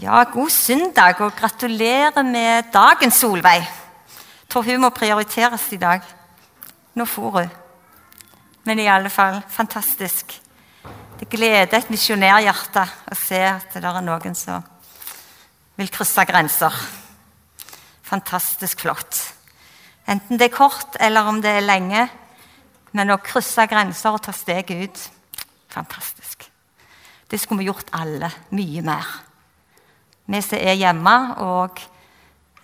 Ja, god søndag, og gratulerer med dagen, Solveig. Tror hun må prioriteres i dag. Nå for hun. Men i alle fall fantastisk. Det gleder et misjonærhjerte å se at det er noen som vil krysse grenser. Fantastisk flott. Enten det er kort eller om det er lenge. Men å krysse grenser og ta steget ut fantastisk. Det skulle vi gjort alle. Mye mer vi som er hjemme, og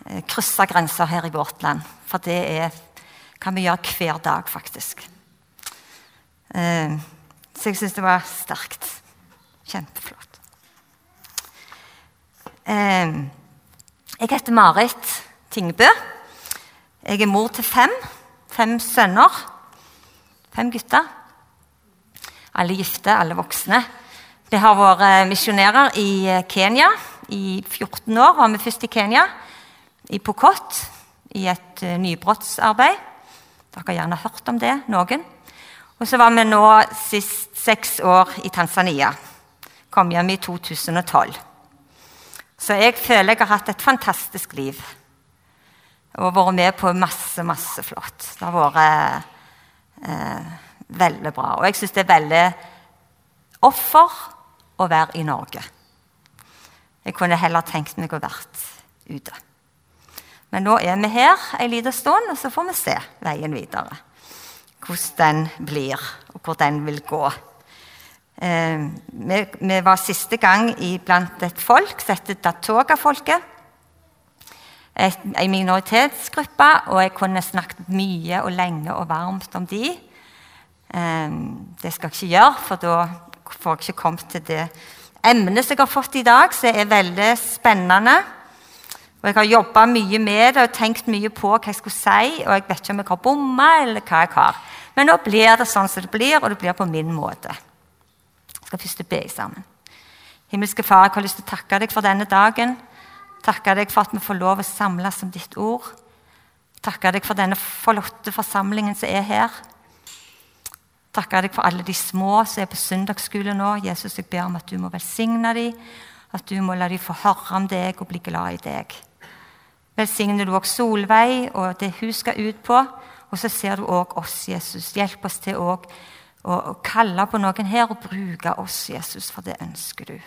eh, krysse grenser her i vårt land. For det er, kan vi gjøre hver dag, faktisk. Eh, så jeg syns det var sterkt. Kjempeflott. Eh, jeg heter Marit Tingbø. Jeg er mor til fem. Fem sønner. Fem gutter. Alle gifte, alle voksne. Vi har vært misjonærer i Kenya i 14 år var vi først i Kenya, i Pokot, i et uh, nybrottsarbeid. Dere har gjerne hørt om det, noen. Og så var vi nå sist seks år i Tanzania. Kom hjem i 2012. Så jeg føler jeg har hatt et fantastisk liv. Og vært med på masse, masse flott. Det har vært eh, veldig bra. Og jeg syns det er veldig offer å være i Norge. Jeg kunne heller tenkt meg å vært ute. Men nå er vi her en liten stund, og så får vi se veien videre. Hvordan den blir, og hvor den vil gå. Eh, vi, vi, var siste gang blant et folk som heter Datoga-folket. En minoritetsgruppe, og jeg kunne snakket mye og lenge og varmt om de. Eh, det skal jeg ikke gjøre, for da får jeg ikke kommet til det emnet som jeg har fått i dag, som er veldig spennende. Og Jeg har jobba mye med det og tenkt mye på hva jeg skulle si. Og jeg vet ikke om jeg har bomma, eller hva jeg har. Men nå blir det sånn som det blir, og det blir på min måte. Jeg skal først be sammen. Himmelske Far, jeg har lyst til å takke deg for denne dagen. Takke deg for at vi får lov å samles om ditt ord. Takke deg for denne forlotte forsamlingen som er her takker deg for alle de små som er på søndagsskole nå. Jesus, jeg ber om at du må velsigne dem, at du må la dem få høre om deg og bli glad i deg. Velsigner du også Solveig og det hun skal ut på. Og så ser du òg oss, Jesus. Hjelp oss til å kalle på noen her og bruke oss, Jesus, for det ønsker du.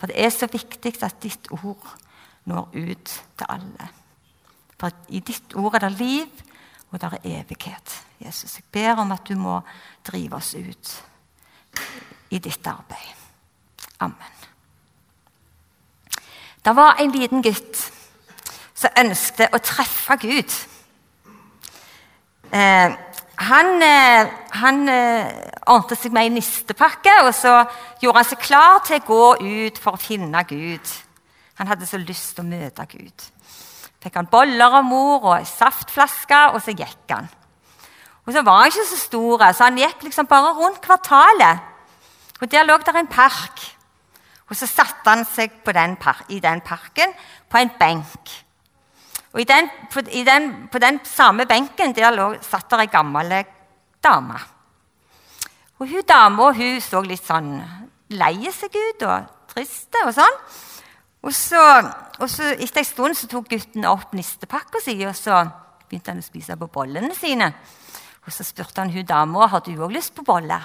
For det er så viktig at ditt ord når ut til alle. For i ditt ord er det liv, og det er evighet. Jesus, jeg ber om at du må drive oss ut i ditt arbeid. Amen. Det var en liten gutt som ønsket å treffe Gud. Eh, han, eh, han eh, ordnet seg med en nistepakke, og så gjorde han seg klar til å gå ut for å finne Gud. Han hadde så lyst til å møte Gud. Fikk han boller av mor og ei saftflaske, og så gikk han. Og så var han ikke så stor, så han gikk liksom bare rundt kvartalet. Og Der lå det en park. Og Så satte han seg den i den parken på en benk. Og i den, på, i den, på, den, samme benken der lå, satt der ei gammel dame. Og hun Dama hun så litt sånn lei seg ut og trist og sånn. Og så, og så Etter en stund så tok gutten opp nistepakka si og så begynte han å spise på bollene sine. Og Så spurte han hun dama har du òg lyst på bolle.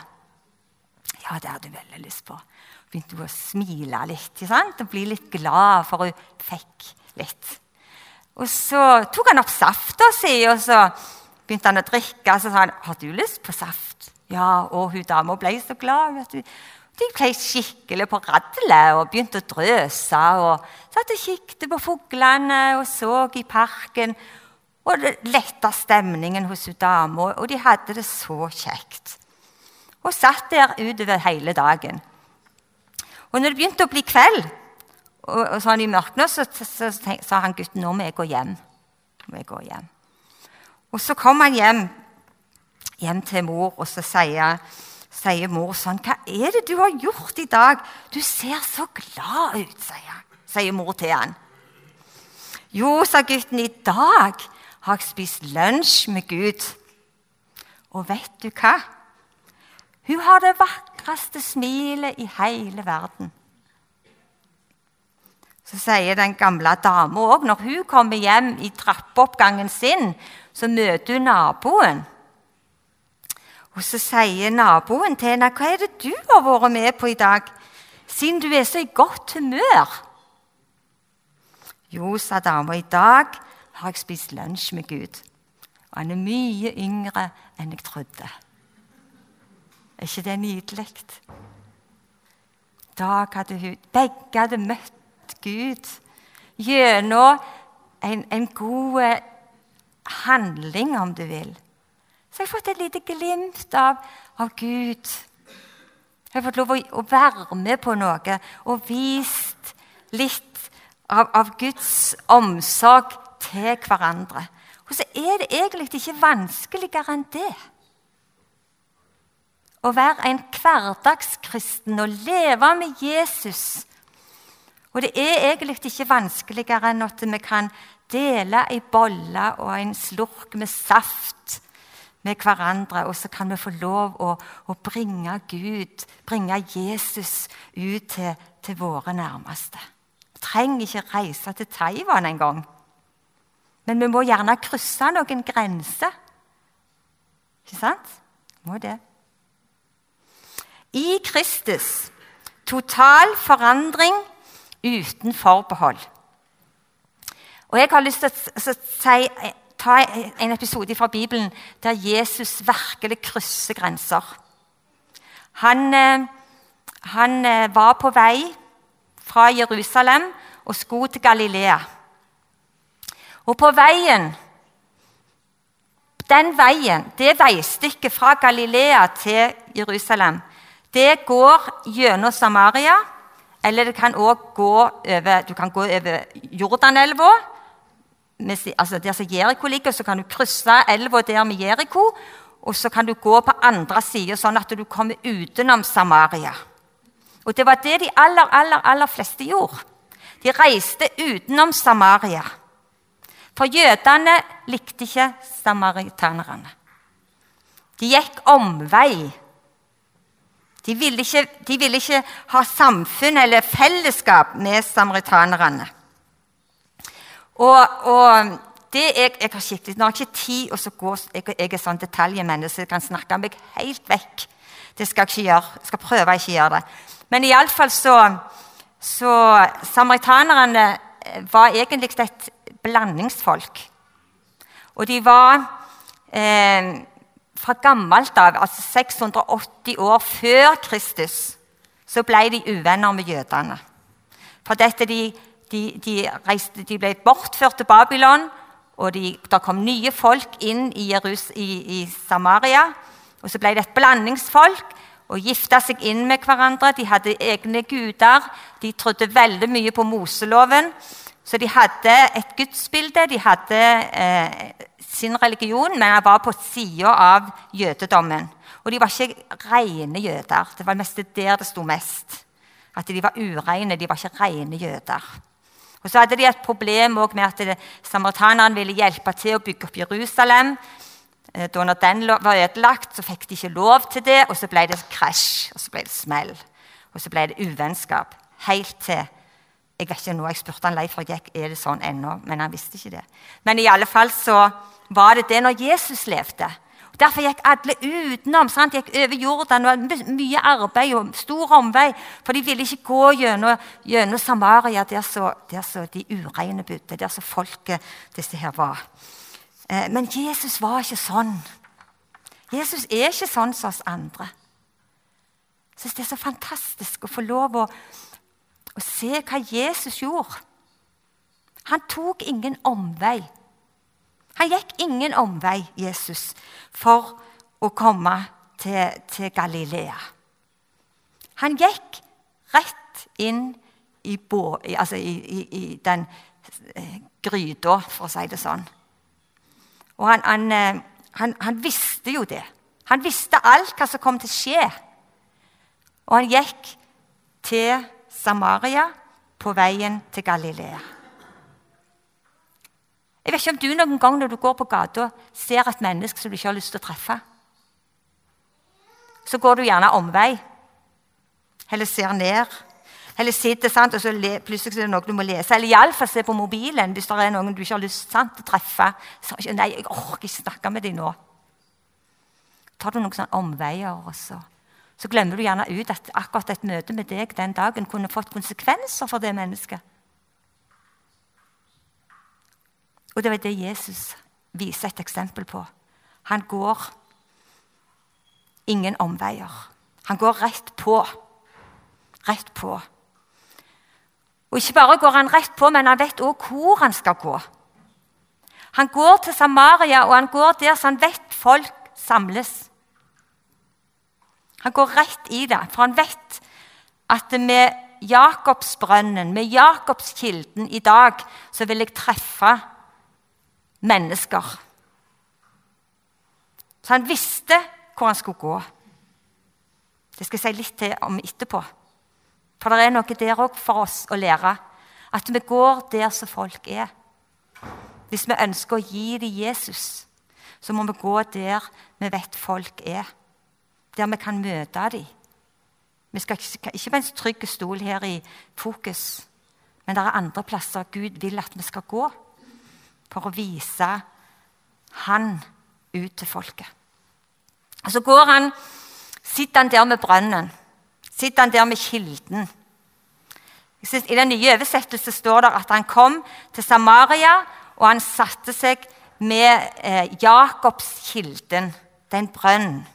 Ja, det hadde hun veldig lyst på. Begynte hun å smile litt sant? og bli litt glad, for hun fikk litt. Og Så tok han opp safta si, og så begynte han å drikke. Og så sa han har du lyst på saft. Ja, og hun dama ble så glad. vet du. De ble skikkelig på radlet og begynte å drøse. og Satt og kikket på fuglene og så i parken. Og det letta stemningen hos dama, og de hadde det så kjekt. Og satt der utover hele dagen. Og når det begynte å bli kveld, og, og sånn i mørket, så, sa han gutten nå må jeg gå hjem. Må jeg gå hjem. Og så kom han hjem, hjem til mor, og så sier, sier mor sånn 'Hva er det du har gjort i dag?' 'Du ser så glad ut', sier, sier mor til han. 'Jo', sa gutten, 'i dag har jeg spist lunsj med Gud. Og vet du hva? Hun har det vakreste smilet i hele verden. så sier den gamle dama òg Når hun kommer hjem i trappeoppgangen sin, så møter hun naboen. Og Så sier naboen til henne, 'Hva er det du har vært med på i dag, siden du er så i godt humør?' 'Jo', sa dama, 'i dag har jeg spist lunsj med Gud.' Og han er mye yngre enn jeg trodde. Er ikke det nydelig? Dag hadde hun, Begge hadde møtt Gud gjennom en, en god handling, om du vil. Så jeg har fått et lite glimt av, av Gud. Jeg har fått lov å, å, være med på noe og vist litt av, av Guds omsorg til hverandre. Og så er det egentlig ikke vanskeligere enn det. Å være en hverdagskristen og leve med Jesus og det er egentlig ikke vanskeligere enn at vi kan dele ei bolle og en slurk med saft med hverandre, og så kan vi få lov å, å bringe Gud, bringe Jesus ut til, til våre nærmeste. Vi trenger ikke reise til Taiwan engang. Men vi må gjerne krysse noen grenser. Ikke sant? Må det. I Kristus total forandring uten forbehold. Og Jeg har lyst til å si, ta en episode fra Bibelen der Jesus virkelig krysser grenser. Han, eh, han eh, var på vei fra Jerusalem og skulle til Galilea. Og på veien Den veien, det veistykket fra Galilea til Jerusalem, det går gjennom Samaria eller det kan også gå over, du kan gå over Jordanelva. Altså der som Jeriko ligger, så kan du krysse elva der med Jeriko. Og så kan du gå på andre sida, sånn at du kommer utenom Samaria. Og Det var det de aller, aller, aller fleste gjorde. De reiste utenom Samaria. For jødene likte ikke samaritanerne. De gikk omvei de ville, ikke, de ville ikke ha samfunn eller fellesskap med samaritanerne. Og, og det jeg, jeg har skikkelig, Nå har jeg ikke tid å gå jeg, jeg er sånn detaljmenneske jeg kan snakke meg helt vekk. Det skal jeg ikke gjøre. Jeg skal prøve å ikke gjøre det. Men iallfall så, så Samaritanerne var egentlig et blandingsfolk. Og de var eh, fra gammelt av, altså 680 år før Kristus, så ble de uvenner med jødene. For dette de, de, de, reiste, de ble bortført til Babylon, og det kom nye folk inn i, Jerus, i, i, Samaria. Og så ble det et blandingsfolk og gifta seg inn med hverandre. De hadde egne guder. De trodde veldig mye på Moseloven. Så de hadde et gudsbilde. De hadde eh, sin religion, men han var på sida av jødedommen. Og de var ikke rene jøder. Det var mest der det sto mest. At de var ureine. De var ikke rene jøder. Og Så hadde de et problem med at samaritanerne ville hjelpe til å bygge opp Jerusalem. Eh, da når den var ødelagt, så fikk de ikke lov til det, og så ble det krasj og så ble det smell. Og så ble det uvennskap. Helt til jeg vet ikke nå, jeg spurte han Leif for jeg er det sånn ennå, men han visste ikke det. Men i alle fall så var det det når Jesus levde. Derfor gikk alle utenom. Sant? Gikk over Jordan. og Mye arbeid og stor omvei. For de ville ikke gå gjennom, gjennom Samaria, der så, der så de ureine bodde. Der så folket disse her var. Eh, men Jesus var ikke sånn. Jesus er ikke sånn som oss andre. Jeg syns det er så fantastisk å få lov å, å se hva Jesus gjorde. Han tok ingen omvei. Han gikk ingen omvei, Jesus, for å komme til, til Galilea. Han gikk rett inn i, bå, altså i, i, i den eh, gryta, for å si det sånn. Og han, han, eh, han, han, visste jo det. Han visste alt hva som kom til å skje. Og han gikk til Samaria på veien til Galilea. Jeg vet ikke om du noen gang når du går på gata, ser et menneske som du ikke har lyst til å treffe. Så går du gjerne omvei, eller ser ned, Eller sitter, sant? og så plutselig er det noe du må lese. Eller iallfall se på mobilen hvis det er noen du ikke har lyst sant, til å treffe. Så, nei, jeg orker ikke snakke med dem nå. tar du noen omveier, og så, så glemmer du gjerne ut at akkurat et møte med deg den dagen kunne fått konsekvenser for det mennesket. Og det var det Jesus viser et eksempel på. Han går ingen omveier. Han går rett på. Rett på. Og ikke bare går han rett på, men han vet òg hvor han skal gå. Han går til Samaria, og han går der så han vet folk samles. Han går rett i det, for han vet at med Jakobsbrønnen, med Jakobskilden i dag, så vil jeg treffe mennesker. Så han visste hvor han skulle gå. Det skal jeg si litt til om etterpå. For det er noe der òg for oss å lære. At vi går der som folk er. Hvis vi ønsker å gi dem Jesus, så må vi gå der vi vet folk er. Der vi kan møte dem. Vi skal ikke være en trygg stol her i fokus, men det er andre plasser Gud vil at vi skal gå for å vise Han ut til folket. Og Så går han, sitter han der med brønnen sitter han der med kilden. I den nye oversettelsen står det at han kom til Samaria, og han satte seg med eh, Jakobskilden, den brønnen.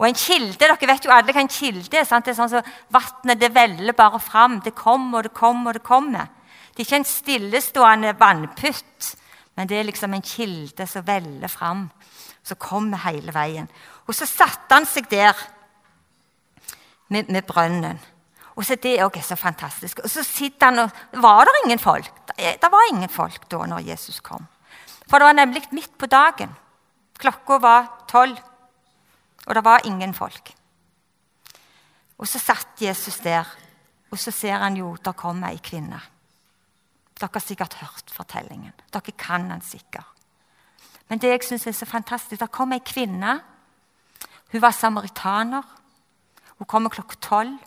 Og en kilde, Dere vet jo alle hva en kilde er. Sant? Det er sånn så Vannet det veller bare fram. Det kommer og det kommer og det kommer. Det er ikke en stillestående vannputt, men det er liksom en kilde som veller fram. Som kommer hele veien. Og så satte han seg der med, med brønnen. Og så Det er så fantastisk. Og så sitter han og Var det ingen folk? Det var ingen folk da når Jesus kom. For det var nemlig midt på dagen. Klokka var tolv, og det var ingen folk. Og så satt Jesus der, og så ser han jo der kommer ei kvinne. Dere har sikkert hørt fortellingen. Dere kan den sikkert. Men det jeg syns er så fantastisk, der kom ei kvinne. Hun var samaritaner. Hun kommer klokka tolv,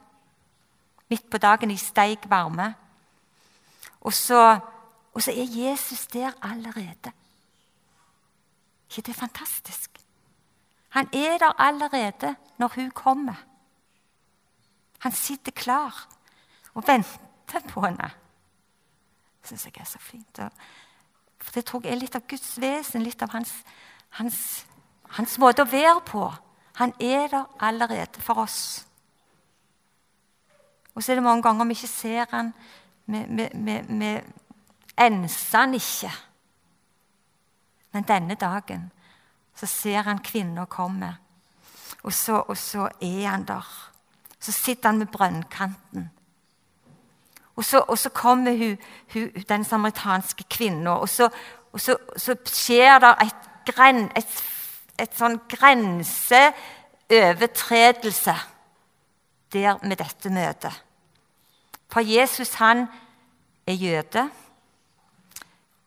midt på dagen i steik varme. Og så, og så er Jesus der allerede. ikke det er fantastisk? Han er der allerede når hun kommer. Han sitter klar og venter på henne. Syns jeg er så fint. For Det tror jeg er litt av Guds vesen, litt av hans, hans, hans måte å være på. Han er der allerede for oss. Og så er det mange ganger vi ikke ser han. Vi, enser han ikke. Men denne dagen så ser han kvinner komme, og så, og så er han der. Så sitter han med brønnkanten. Og så, og så kommer hun, hun, den samaritanske kvinnen, og så, og så, så skjer det et, gren, et et sånn grenseovertredelse der med dette møtet. For Jesus han er jøde,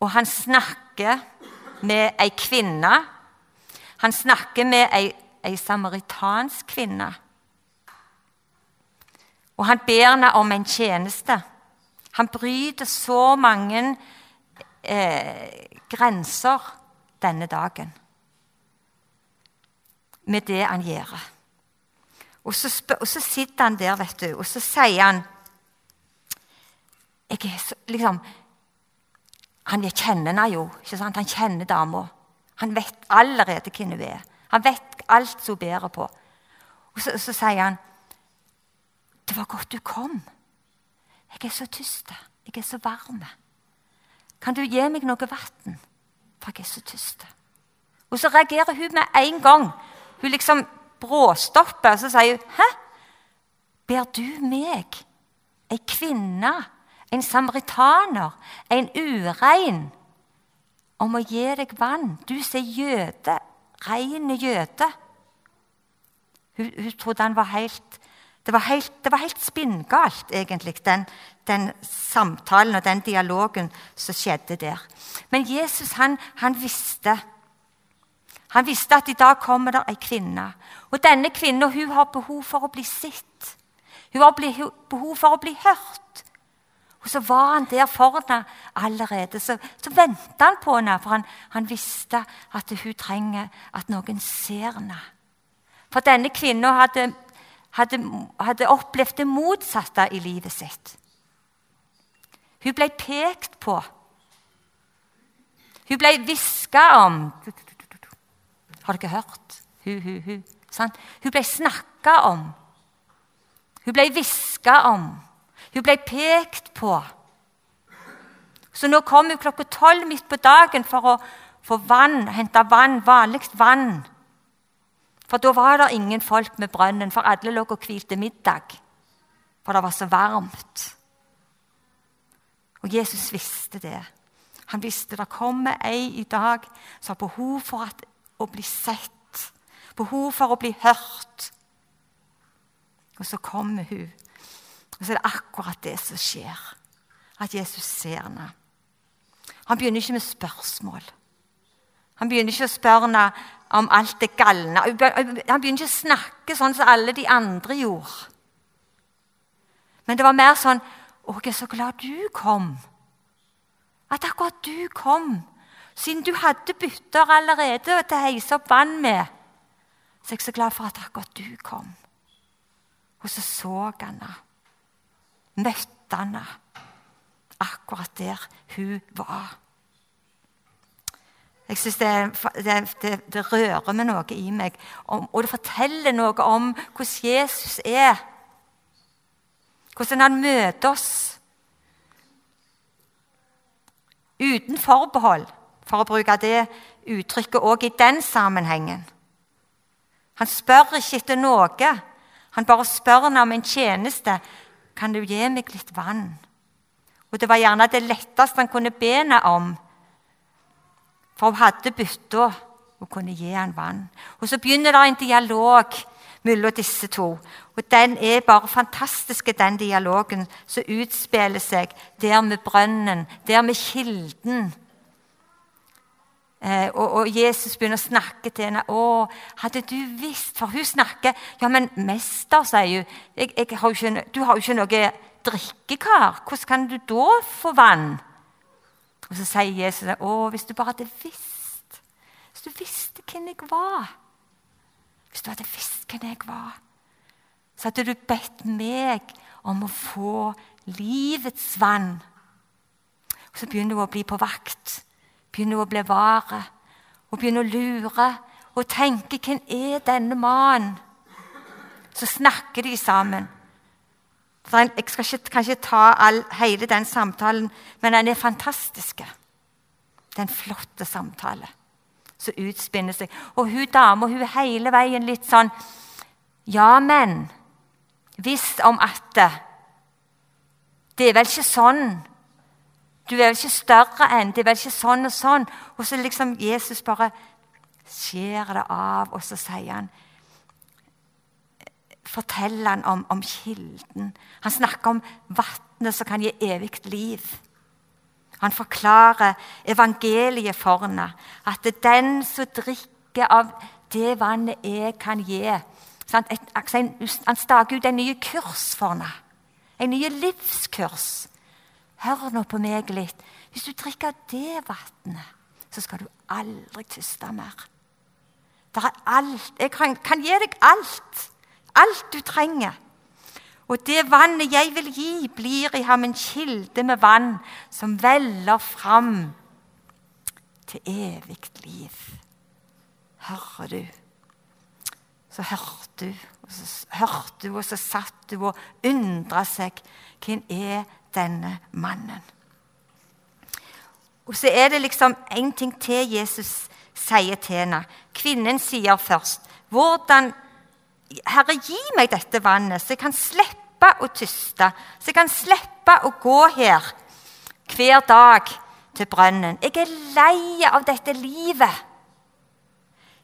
og han snakker med ei kvinne. Han snakker med ei, ei samaritansk kvinne. Og han ber henne om en tjeneste. Han bryter så mange eh, grenser denne dagen med det han gjør. Og så, og så, sitter han der, vet du, og så sier han jeg er så, liksom, Han kjenner henne jo. ikke sant? Han kjenner dama. Han vet allerede hvem hun er. Han vet alt som hun bærer på. Og så, så, sier han, 'Det var godt du kom. Jeg er så tyst. Jeg er så varm. Kan du gi meg noe vann? For jeg er så tyst.' Og så reagerer hun med en gang. Hun liksom bråstopper, og så sier hun, 'Hæ? Ber du meg, ei kvinne, en samaritaner, en urein, om å gi deg vann? Du som er jøde, reine jøde.' Hun, hun, trodde han var helt det var helt, det var helt spinngalt, egentlig, den, den, samtalen og den dialogen som skjedde der. Men Jesus han, han visste han visste at i dag kommer det ei kvinne. Og Denne kvinnen hun har behov for å bli sett. Hun har behov for å bli hørt. Og så var han der for henne allerede. Så, så venta han på henne, for han, han, visste at hun trenger at noen ser henne. For denne kvinnen hadde, hadde, hadde opplevd det motsatte i livet sitt. Hun ble pekt på. Hun ble hviska om. Har dere hørt? Hu, hu, hu. Sånn? Hun ble snakka om. Hun ble hviska om. Hun ble pekt på. Så nå kom hun klokka tolv midt på dagen for å få vann, hente vann, vanlig vann. For da var det ingen folk med brønnen, for alle lå og hvilte middag. For det var så varmt. Og Jesus visste det. Han visste det kommer ei i dag som har behov for at, å bli sett, behov for å bli hørt. Og så kommer hun. Og så er det akkurat det som skjer. At Jesus ser henne. Han begynner ikke med spørsmål. Han begynner ikke å spørre om alt det galne. Han begynner ikke å snakke sånn som alle de andre gjorde. Men det var mer sånn 'Å, jeg er så glad du kom.' At akkurat du kom. Siden du hadde bytter allerede til å heise opp vann med, så er jeg så glad for at akkurat du kom. Og så så han henne møtte henne akkurat der hun var. Jeg synes det, det, det, det, rører med noe i meg, og det forteller noe om hvordan Jesus er. Hvordan han møter oss uten forbehold, for å bruke det uttrykket òg i den sammenhengen. Han spør ikke etter noe. Han bare spør ham om en tjeneste kan du gi meg litt vann? Og Det var gjerne det letteste han kunne be henne om. For hun hadde bytta og kunne gi han vann. Og Så begynner det en dialog mellom disse to. Og Den er bare fantastisk, den dialogen som utspiller seg der med brønnen, der med kilden. Eh, og, og, Jesus begynner å snakke til henne. 'Å, hadde du visst For hun snakker Ja, men mester, sier hun. Jeg, jeg har ikke, 'Du har jo ikke noe drikkekar. Hvordan kan du da få vann?' Og Så sier Jesus, at hvis du bare hadde visst Hvis du visste hvem jeg var Hvis du hadde visst hvem jeg var, så hadde du bedt meg om å få livets vann.' Og Så begynner hun å bli på vakt begynner hun å bli vare og begynner å lure og tenke hvem er denne mannen? Så snakker de sammen. Jeg skal ikke, kan ikke ta all, hele den samtalen, men den er fantastisk. Det er en flott samtale som utspinner seg. Og hun dama hun er hele veien litt sånn Ja, men Hvis om at det, er vel ikke sånn du er vel ikke større enn Det er vel ikke sånn og sånn. Og så liksom Jesus bare skjærer det av, og så sier han Forteller han om, om kilden. Han snakker om vannet som kan gi evig liv. Han forklarer evangeliet for henne. At det er den som drikker av det vannet jeg kan gi Han staker ut en ny kurs for henne. En ny livskurs. Hør nå på meg litt. Hvis du drikker det vannet, så skal du aldri tyste mer. Det er alt. Jeg kan, kan gi deg alt. Alt du trenger. Og det vannet jeg vil gi, blir i ham en kilde med vann som veller fram til evig liv. Hører du? Så hørte du, og så hørte du, og så satt du og undra seg. Hvem er denne mannen. Og så er det liksom en ting til Jesus sier til henne. Kvinnen sier først hvordan Herre, gi meg dette vannet, så jeg kan slippe å tyste. Så jeg kan slippe å gå her hver dag til brønnen. Jeg er lei av dette livet.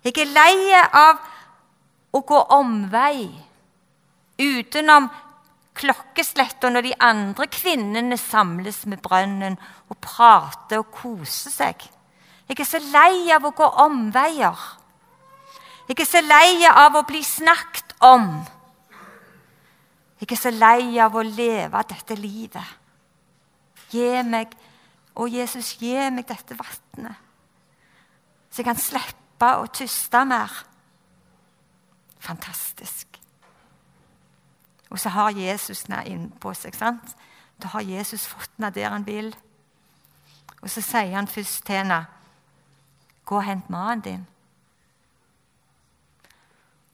Jeg er lei av å gå omvei utenom klokkesletta når de andre kvinnene samles med brønnen og prater og koser seg. Jeg er så lei av å gå omveier. Jeg er så lei av å bli snakket om. Jeg er så lei av å leve dette livet. Gi meg, å Jesus, gi meg dette vannet, så jeg kan slippe å tyste mer. Fantastisk. Og så har Jesus den innpå seg. sant? Da har Jesus fått den der han vil. Og så sier han først til henne, 'Gå og hent mannen din.'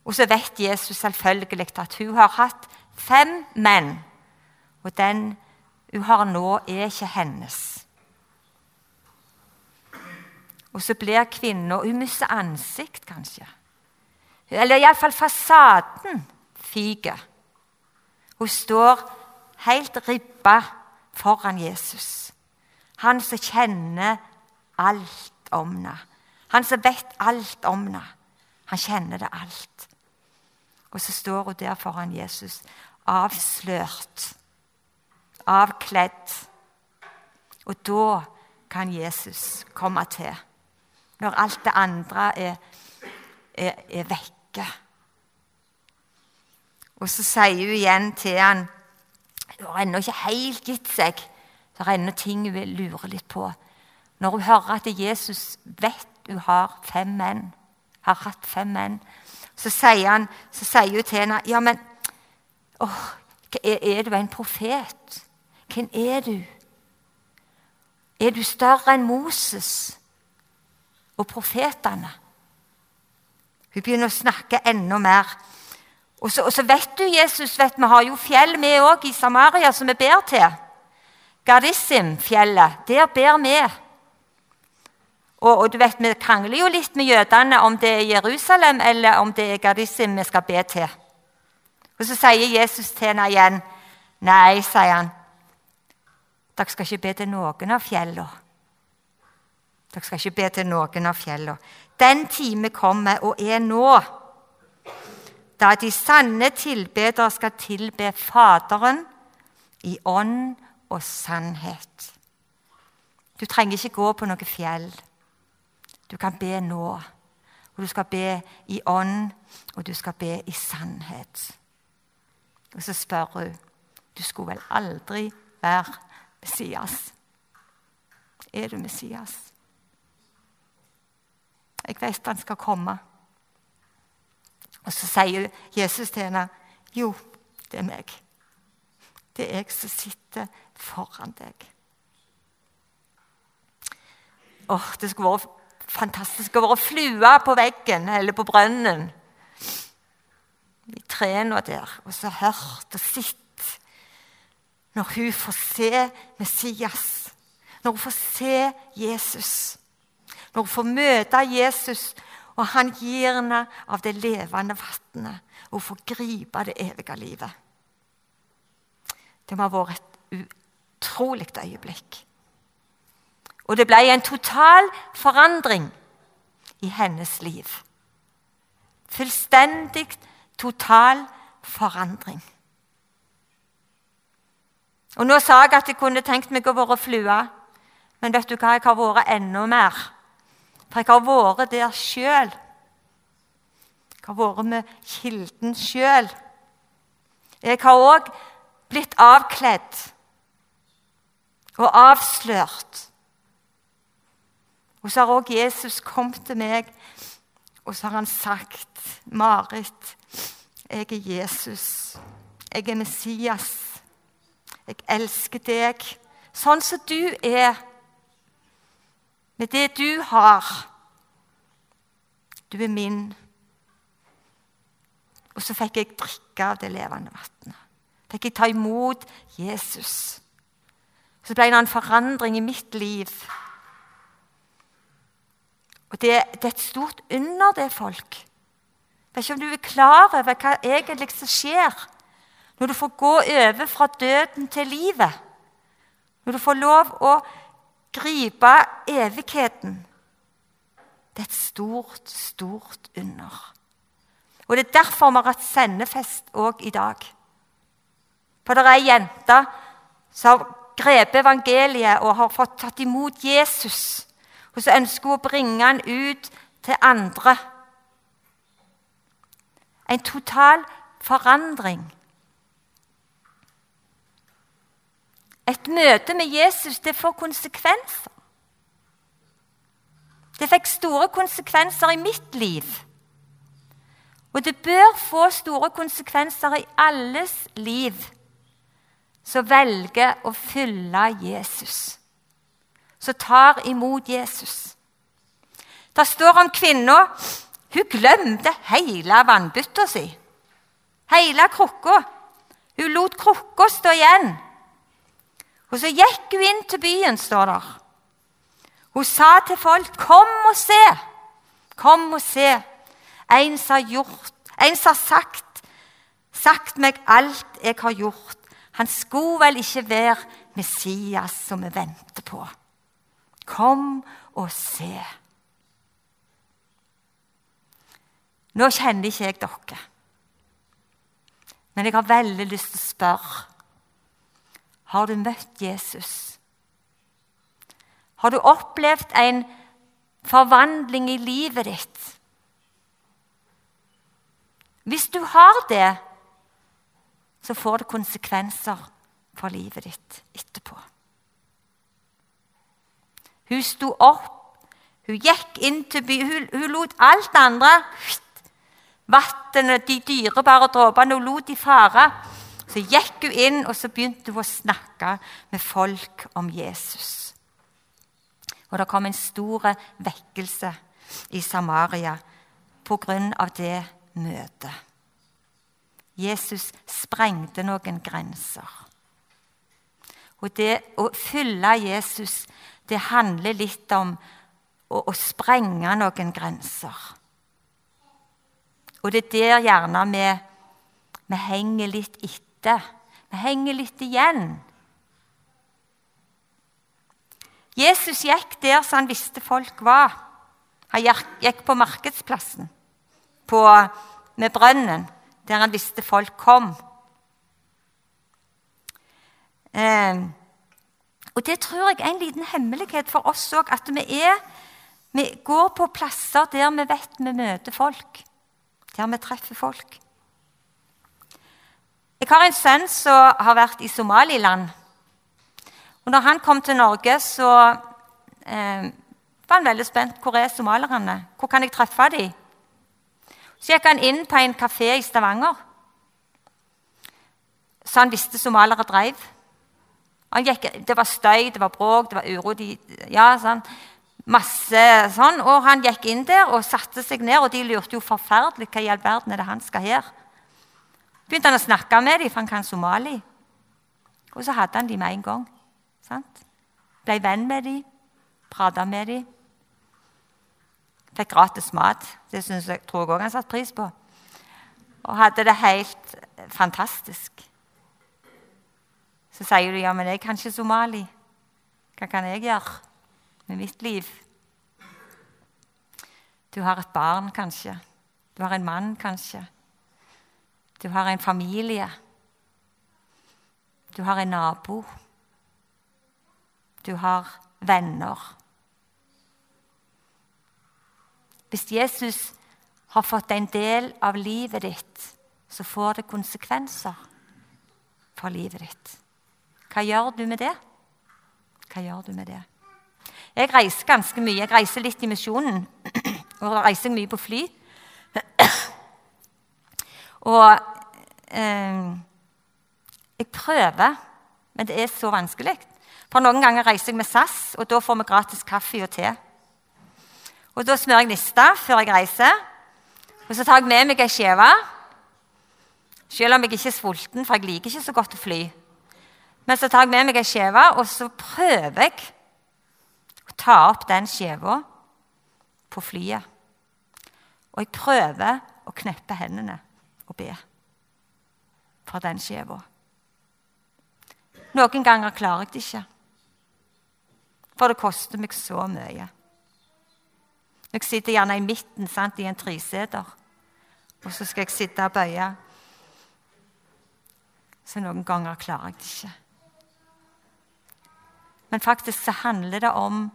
Og så vet Jesus selvfølgelig at hun har hatt fem menn. Og den hun har nå, er ikke hennes. Og så blir kvinnen Hun mister ansikt, kanskje. Eller iallfall fasaden fyker. Hun står helt ribba foran Jesus. Han som kjenner alt om henne. Han som vet alt om henne. Han kjenner det alt. Og så står hun der foran Jesus, avslørt, avkledd. Og da kan Jesus komme til, når alt det andre er, er, er vekke. Og så sier hun igjen til han Hun har ennå ikke helt gitt seg. Det er ennå ting hun vil lure litt på. Når hun hører at Jesus vet hun har fem menn, har hatt fem menn, så sier, han, så sier hun til henne Ja, men åh, er, er du en profet? Hvem er du? Er du større enn Moses og profetene? Hun begynner å snakke enda mer. Og så, og så, vet du, Jesus, vet, vi har jo fjell vi òg i Samaria som vi ber til. Gardissim-fjellet. Der ber vi. Og, og, du vet, Vi krangler jo litt med jødene om det er Jerusalem eller om det er Gardisim vi skal be til. Og Så sier Jesus til henne igjen. Nei, sier han. Dere skal ikke be til noen av fjellene. Dere skal ikke be til noen av fjellene. Den time kommer og er nå da de sanne tilbedere skal tilbe Faderen i ånd og sannhet. Du trenger ikke gå på noe fjell. Du kan be nå. Og du skal be i ånd, og du skal be i sannhet. Og så spør hun Du skulle vel aldri være Messias? Er du Messias? Jeg vet han skal komme. Og så sier Jesus til henne, 'Jo, det er meg. Det er jeg som sitter foran deg.' Åh, Det skulle vært fantastisk å være flue på veggen eller på brønnen. I trærne der, og så hørt og sett når hun får se Messias, når hun får se Jesus, når hun får møte Jesus og han gir henne av det levende vannet og får gripe det evige livet. Det må ha vært et utrolig øyeblikk. Og det ble en total forandring i hennes liv. Fullstendig, total forandring. Og Nå sa jeg at jeg kunne tenkt meg å være flue, men vet du hva? jeg har vært enda mer. For jeg har vært der sjøl. Jeg har vært med kilden sjøl. Jeg har òg blitt avkledd og avslørt. Og så har òg Jesus kommet til meg, og så har han sagt, 'Marit, jeg er Jesus. Jeg er Messias. Jeg elsker deg sånn som du er.' med det du har. Du er min. Og så fikk jeg drikke av det levende vannet. Fikk jeg ta imot Jesus. Så ble det en forandring i mitt liv. Og det, det er et stort under, det, folk. Jeg vet ikke om du er klar over hva egentlig som skjer når du får gå over fra døden til livet. Når du får lov å gripe evigheten. Det er et stort, stort under. Og Det er derfor vi har hatt sendefest òg i dag. For det er ei jente som har grepet evangeliet og har fått tatt imot Jesus. Og så ønsker hun å bringe han ut til andre. En total forandring. Et møte med Jesus det får konsekvenser. Det fikk store konsekvenser i mitt liv. Og det bør få store konsekvenser i alles liv som velger å følge Jesus. Som tar imot Jesus. Det står om kvinna hun glemte hele vannbytta si. Hele krukka. Hun lot krukka stå igjen. Og så gikk hun inn til byen, står der. Hun sa til folk, 'Kom og se! Kom og se!' En som har gjort, en som har sagt, sagt meg alt jeg har gjort. Han skulle vel ikke være Messias som vi venter på. Kom og se. Nå kjenner ikke jeg dere. Men jeg har veldig lyst til å spørre Har du møtt Jesus? Har du opplevd en forvandling i livet ditt? Hvis du har det, så får det konsekvenser for livet ditt etterpå. Hun sto opp, hun gikk inn til byen, hun, hun lot alt det andre vannet, de dyrebare dråpene. Hun lot de fare. Så gikk hun inn og så begynte hun å snakke med folk om Jesus. Og det kom en stor vekkelse i Samaria pga. det møtet. Jesus sprengte noen grenser. Og det å følge Jesus, det handler litt om å, å sprenge noen grenser. Og det er der gjerne vi, vi henger litt etter. Vi henger litt igjen. Jesus gikk der som han visste folk var. Han gikk på markedsplassen på, med brønnen, der han visste folk kom. Eh, og Det tror jeg er en liten hemmelighet for oss òg, at vi, er, vi går på plasser der vi vet vi møter folk der vi treffer folk. Jeg har en sønn som har vært i Somaliland. Og når han kom til Norge, så eh, var han veldig spent. Hvor er somalierne? Hvor kan jeg treffe dem? Så gikk han inn på en kafé i Stavanger. Så han visste somaliere dreiv. Gikk, det var støy, det var bråk, det var uro. De, ja, sånn masse sånn. Og han gikk inn der og satte seg ned, og de lurte jo forferdelig hva i all verden er det han skal her. Begynte han å snakke med dem, for han kan somali. Og så hadde han dem med en gang. Sant? Ble venn med dem, prata med dem. Fikk gratis mat. Det synes jeg, tror jeg òg han satte pris på. Og hadde det helt fantastisk. Så sier du ja, men jeg kan ikke somali. Hva kan jeg gjøre? med mitt liv. Du har et barn, kanskje. Du har en mann, kanskje. Du har en familie. Du har en nabo. Du har venner. Hvis Jesus har fått en del av livet ditt, så får det konsekvenser for livet ditt. Hva gjør du med det? Hva gjør du med det? Jeg reiser ganske mye. Jeg reiser litt i misjonen. Og reiser mye på fly. Og eh, jeg prøver, men det er så vanskelig. For Noen ganger reiser jeg med SAS, og da får vi gratis kaffe og te. Og Da smører jeg nista før jeg reiser. Og så tar jeg med meg ei skive. Selv om jeg ikke er sulten, for jeg liker ikke så godt å fly. Men så tar jeg med meg ei skive, og så prøver jeg å ta opp den skiva på flyet. Og jeg prøver å kneppe hendene og be for den skiva. Noen ganger klarer jeg det ikke, for det koster meg så mye. Jeg sitter gjerne i midten sant, i en treseter, og så skal jeg sitte og bøye. Så noen ganger klarer jeg det ikke. Men faktisk så handler det om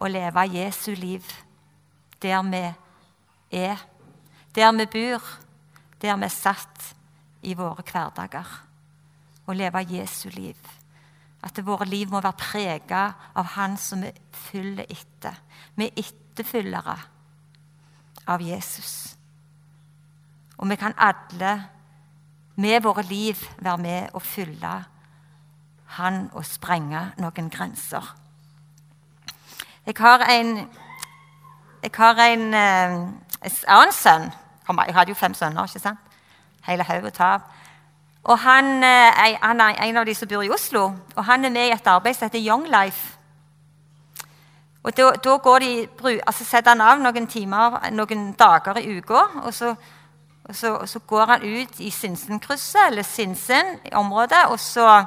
å leve Jesu liv der vi er, der vi bor, der vi er satt i våre hverdager. Å leve Jesu liv. At våre liv må være prega av Han som vi følger etter. Vi er etterfølgere av Jesus. Og vi kan alle med våre liv være med og fylle Han å sprenge noen grenser. Jeg har en Jeg har en, eh, en annen sønn. Jeg hadde jo fem sønner, ikke sant? Hele haug å ta. Og han, eh, han, er en av de som bor i Oslo, og han er med i et arbeid som heter Young Life. Og da, da de, altså setter han av noen timer, noen dager i uka, og så, og så, og så går han ut i Sinsenkrysset, eller Sinsen-området, og så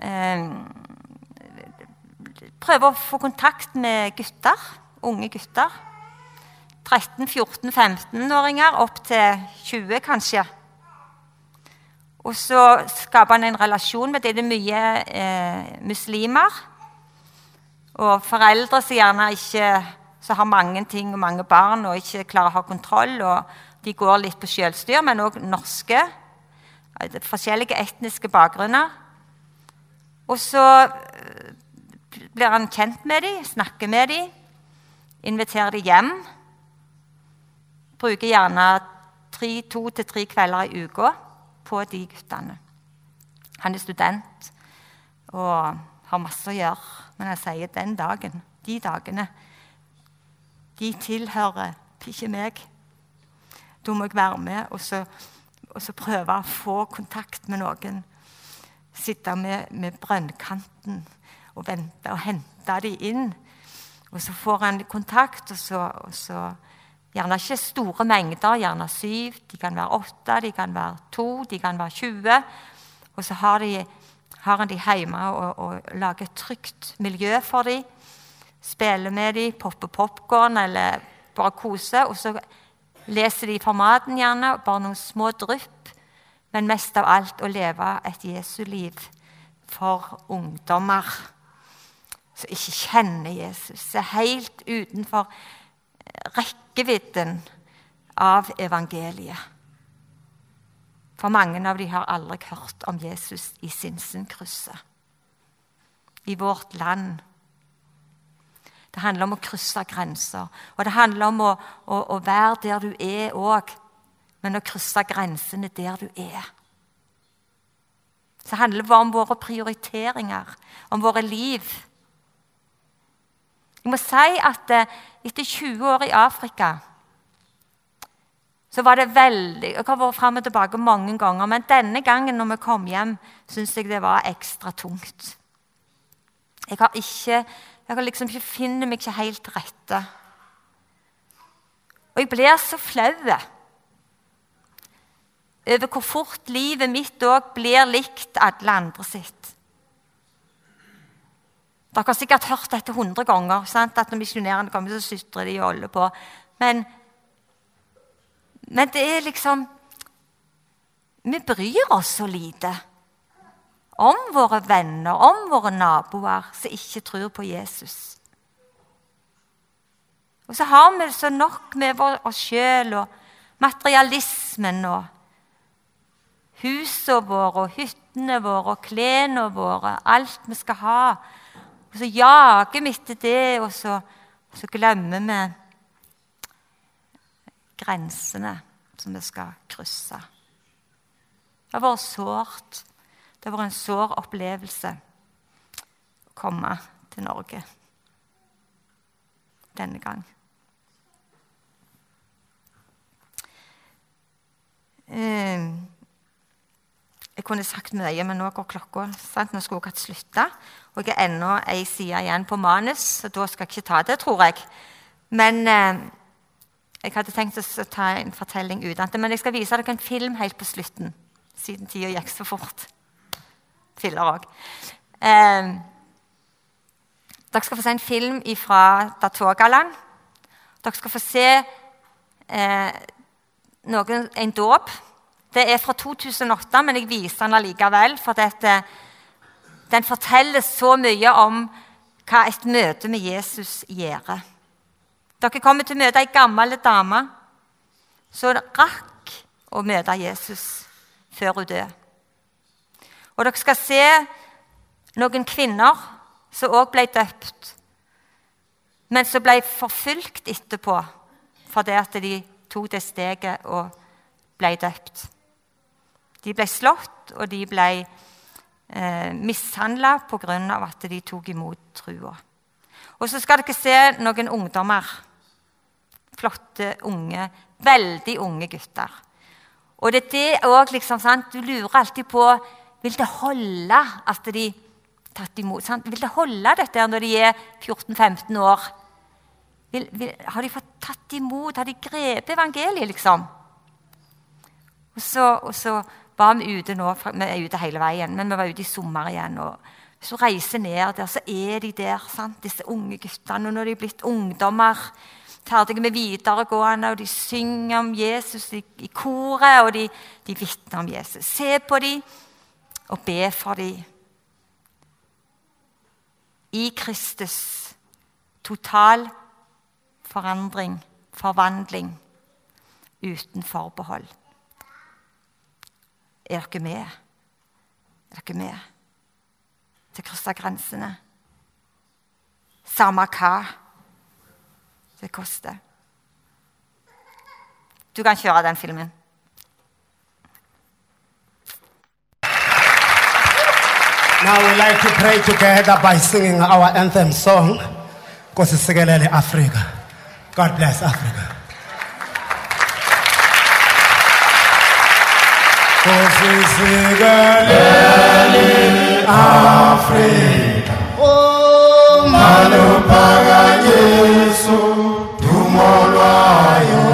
eh, prøver å få kontakt med gutter, unge gutter. 13-14-15-åringer, opp til 20 kanskje. Og så skaper han en relasjon med det. Det er mye eh, muslimer. Og foreldre som gjerne ikke som har mange ting og mange barn og ikke klarer å ha kontroll. og De går litt på selvstyr, men òg norske. Eh, forskjellige etniske bakgrunner. Og så eh, blir han kjent med dem, snakker med dem, inviterer dem hjem. Bruker gjerne to til tre kvelder i uka på de guttene. Han er student og har masse å gjøre. Men jeg sier den dagen, de dagene, de tilhører ikke meg. Da må jeg være med og så, og så prøve å få kontakt med noen. Sitte med, med brønnkanten og vente og hente dem inn. Og så får han kontakt, og så, og så Gjerne ikke store mengder, gjerne syv. De kan være åtte, de kan være to, de kan være 20. Og så har, de, har han de hjemme og, og lager et trygt miljø for dem. Spiller med dem, popper popkorn eller bare koser. Og så leser de for maten, gjerne, bare noen små drypp. Men mest av alt å leve et Jesu-liv for ungdommer som ikke kjenner Jesus, er helt utenfor rekkevidden av evangeliet. For mange av dem har aldri hørt om Jesus i Sinsenkrysset. I vårt land. Det handler om å krysse grenser. Og det handler om å, å, å være der du er òg, men å krysse grensene der du er. Så handler det bare om våre prioriteringer, om våre liv. Jeg må si at eh, etter 20 år i Afrika så var det veldig Jeg har vært fram og tilbake mange ganger, men denne gangen når vi kom hjem, syns jeg det var ekstra tungt. Jeg har ikke Jeg har liksom ikke finner meg ikke helt rette. Og jeg blir så flau over hvor fort livet mitt òg blir likt alle andre sitt. Dere har sikkert hørt dette hundre ganger. Sant? at Når misjonærene kommer, så sutrer de og holder på. Men, men det er liksom Vi bryr oss så lite om våre venner, om våre naboer som ikke tror på Jesus. Og så har vi så nok med oss sjøl og materialismen og husene våre og hyttene våre og klærne våre, alt vi skal ha. Og så jager vi etter det, og så, så glemmer vi grensene som vi skal krysse. Det har vært sårt. Det har vært en sår opplevelse å komme til Norge denne gang. Eh, jeg kunne sagt mye, men nå går klokka. Sant? Nå skulle jeg hatt slutta. Og jeg har ennå ei side igjen på manus, så da skal jeg ikke ta det, tror jeg. Men eh, jeg hadde tenkt å ta en fortelling utenat. Men jeg skal vise dere en film helt på slutten, siden tida gikk så fort. Filler òg. Eh, dere skal få se en film fra Datogaland. Dere skal få se eh, noen, en dåp det er fra 2008, men jeg viser den allikevel. For dette, den forteller så mye om hva et møte med Jesus gjør. Dere kommer til å møte ei gammel dame som rakk å møte Jesus før hun døde. Og dere skal se noen kvinner som òg ble døpt, men som ble forfulgt etterpå fordi at de tok det steget og ble døpt. De ble slått, og de ble eh, mishandla pga. at de tok imot trua. Og så skal dere se noen ungdommer. Flotte, unge, veldig unge gutter. Og det er det òg liksom, sant? Du lurer alltid på vil det holde at de tatt imot. Sant? Vil det holde dette når de er 14-15 år? Vil, vil, har de fått tatt imot? Har de grepet evangeliet, liksom? Og så, og så var vi ute nå, vi er ute hele veien, men vi var ute i sommer igjen. og Hvis du reiser ned der, så er de der, sant? disse unge guttene. Og når de er blitt ungdommer, ferdige med videregående, og de synger om Jesus i, i koret, og de, de vitner om Jesus. Se på dem og be for dem. I Kristus. Total forandring, forvandling, uten forbehold. Er dere med? Er dere med? Til å krysse grensene. Samme hva det koster. Du kan kjøre den filmen. Now we like to pray together by singing our anthem song. Kosisekelele Africa. God bless Africa. sisikeleli afrika. maluphakanyiso dumo lwayo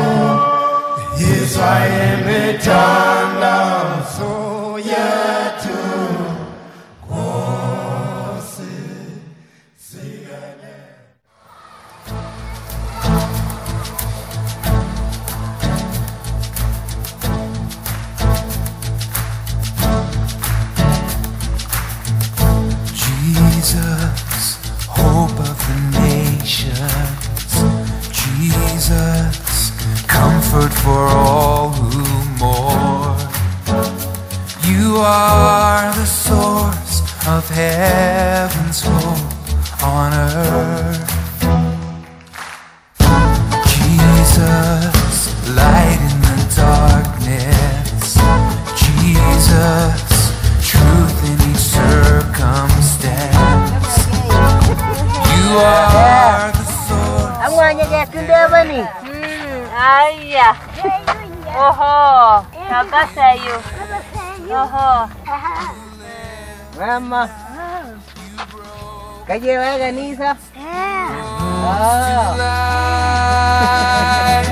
¿Qué lleva Ganisa? Ah. Ah.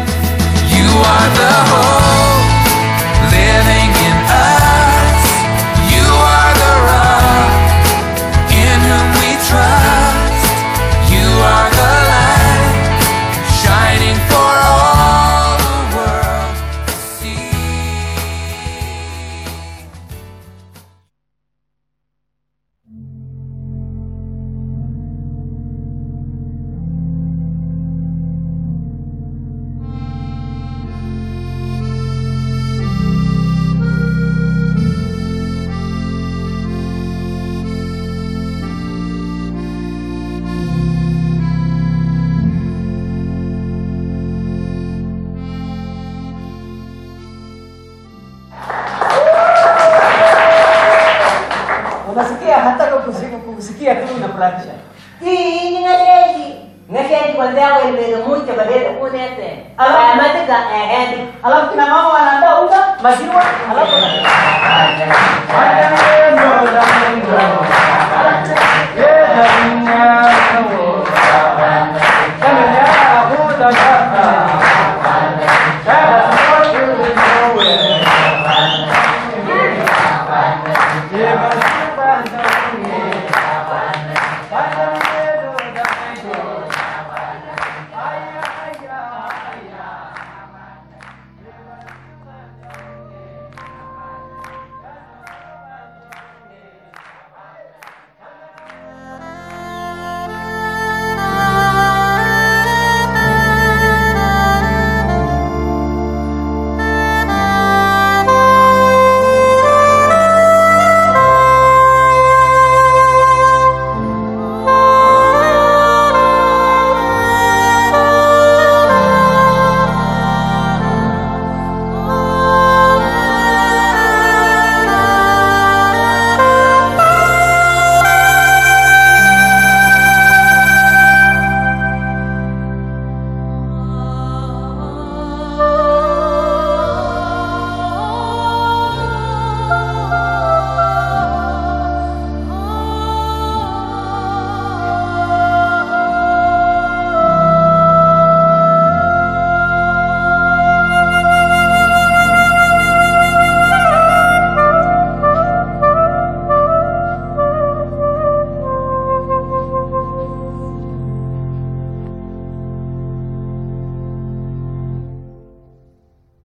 You are the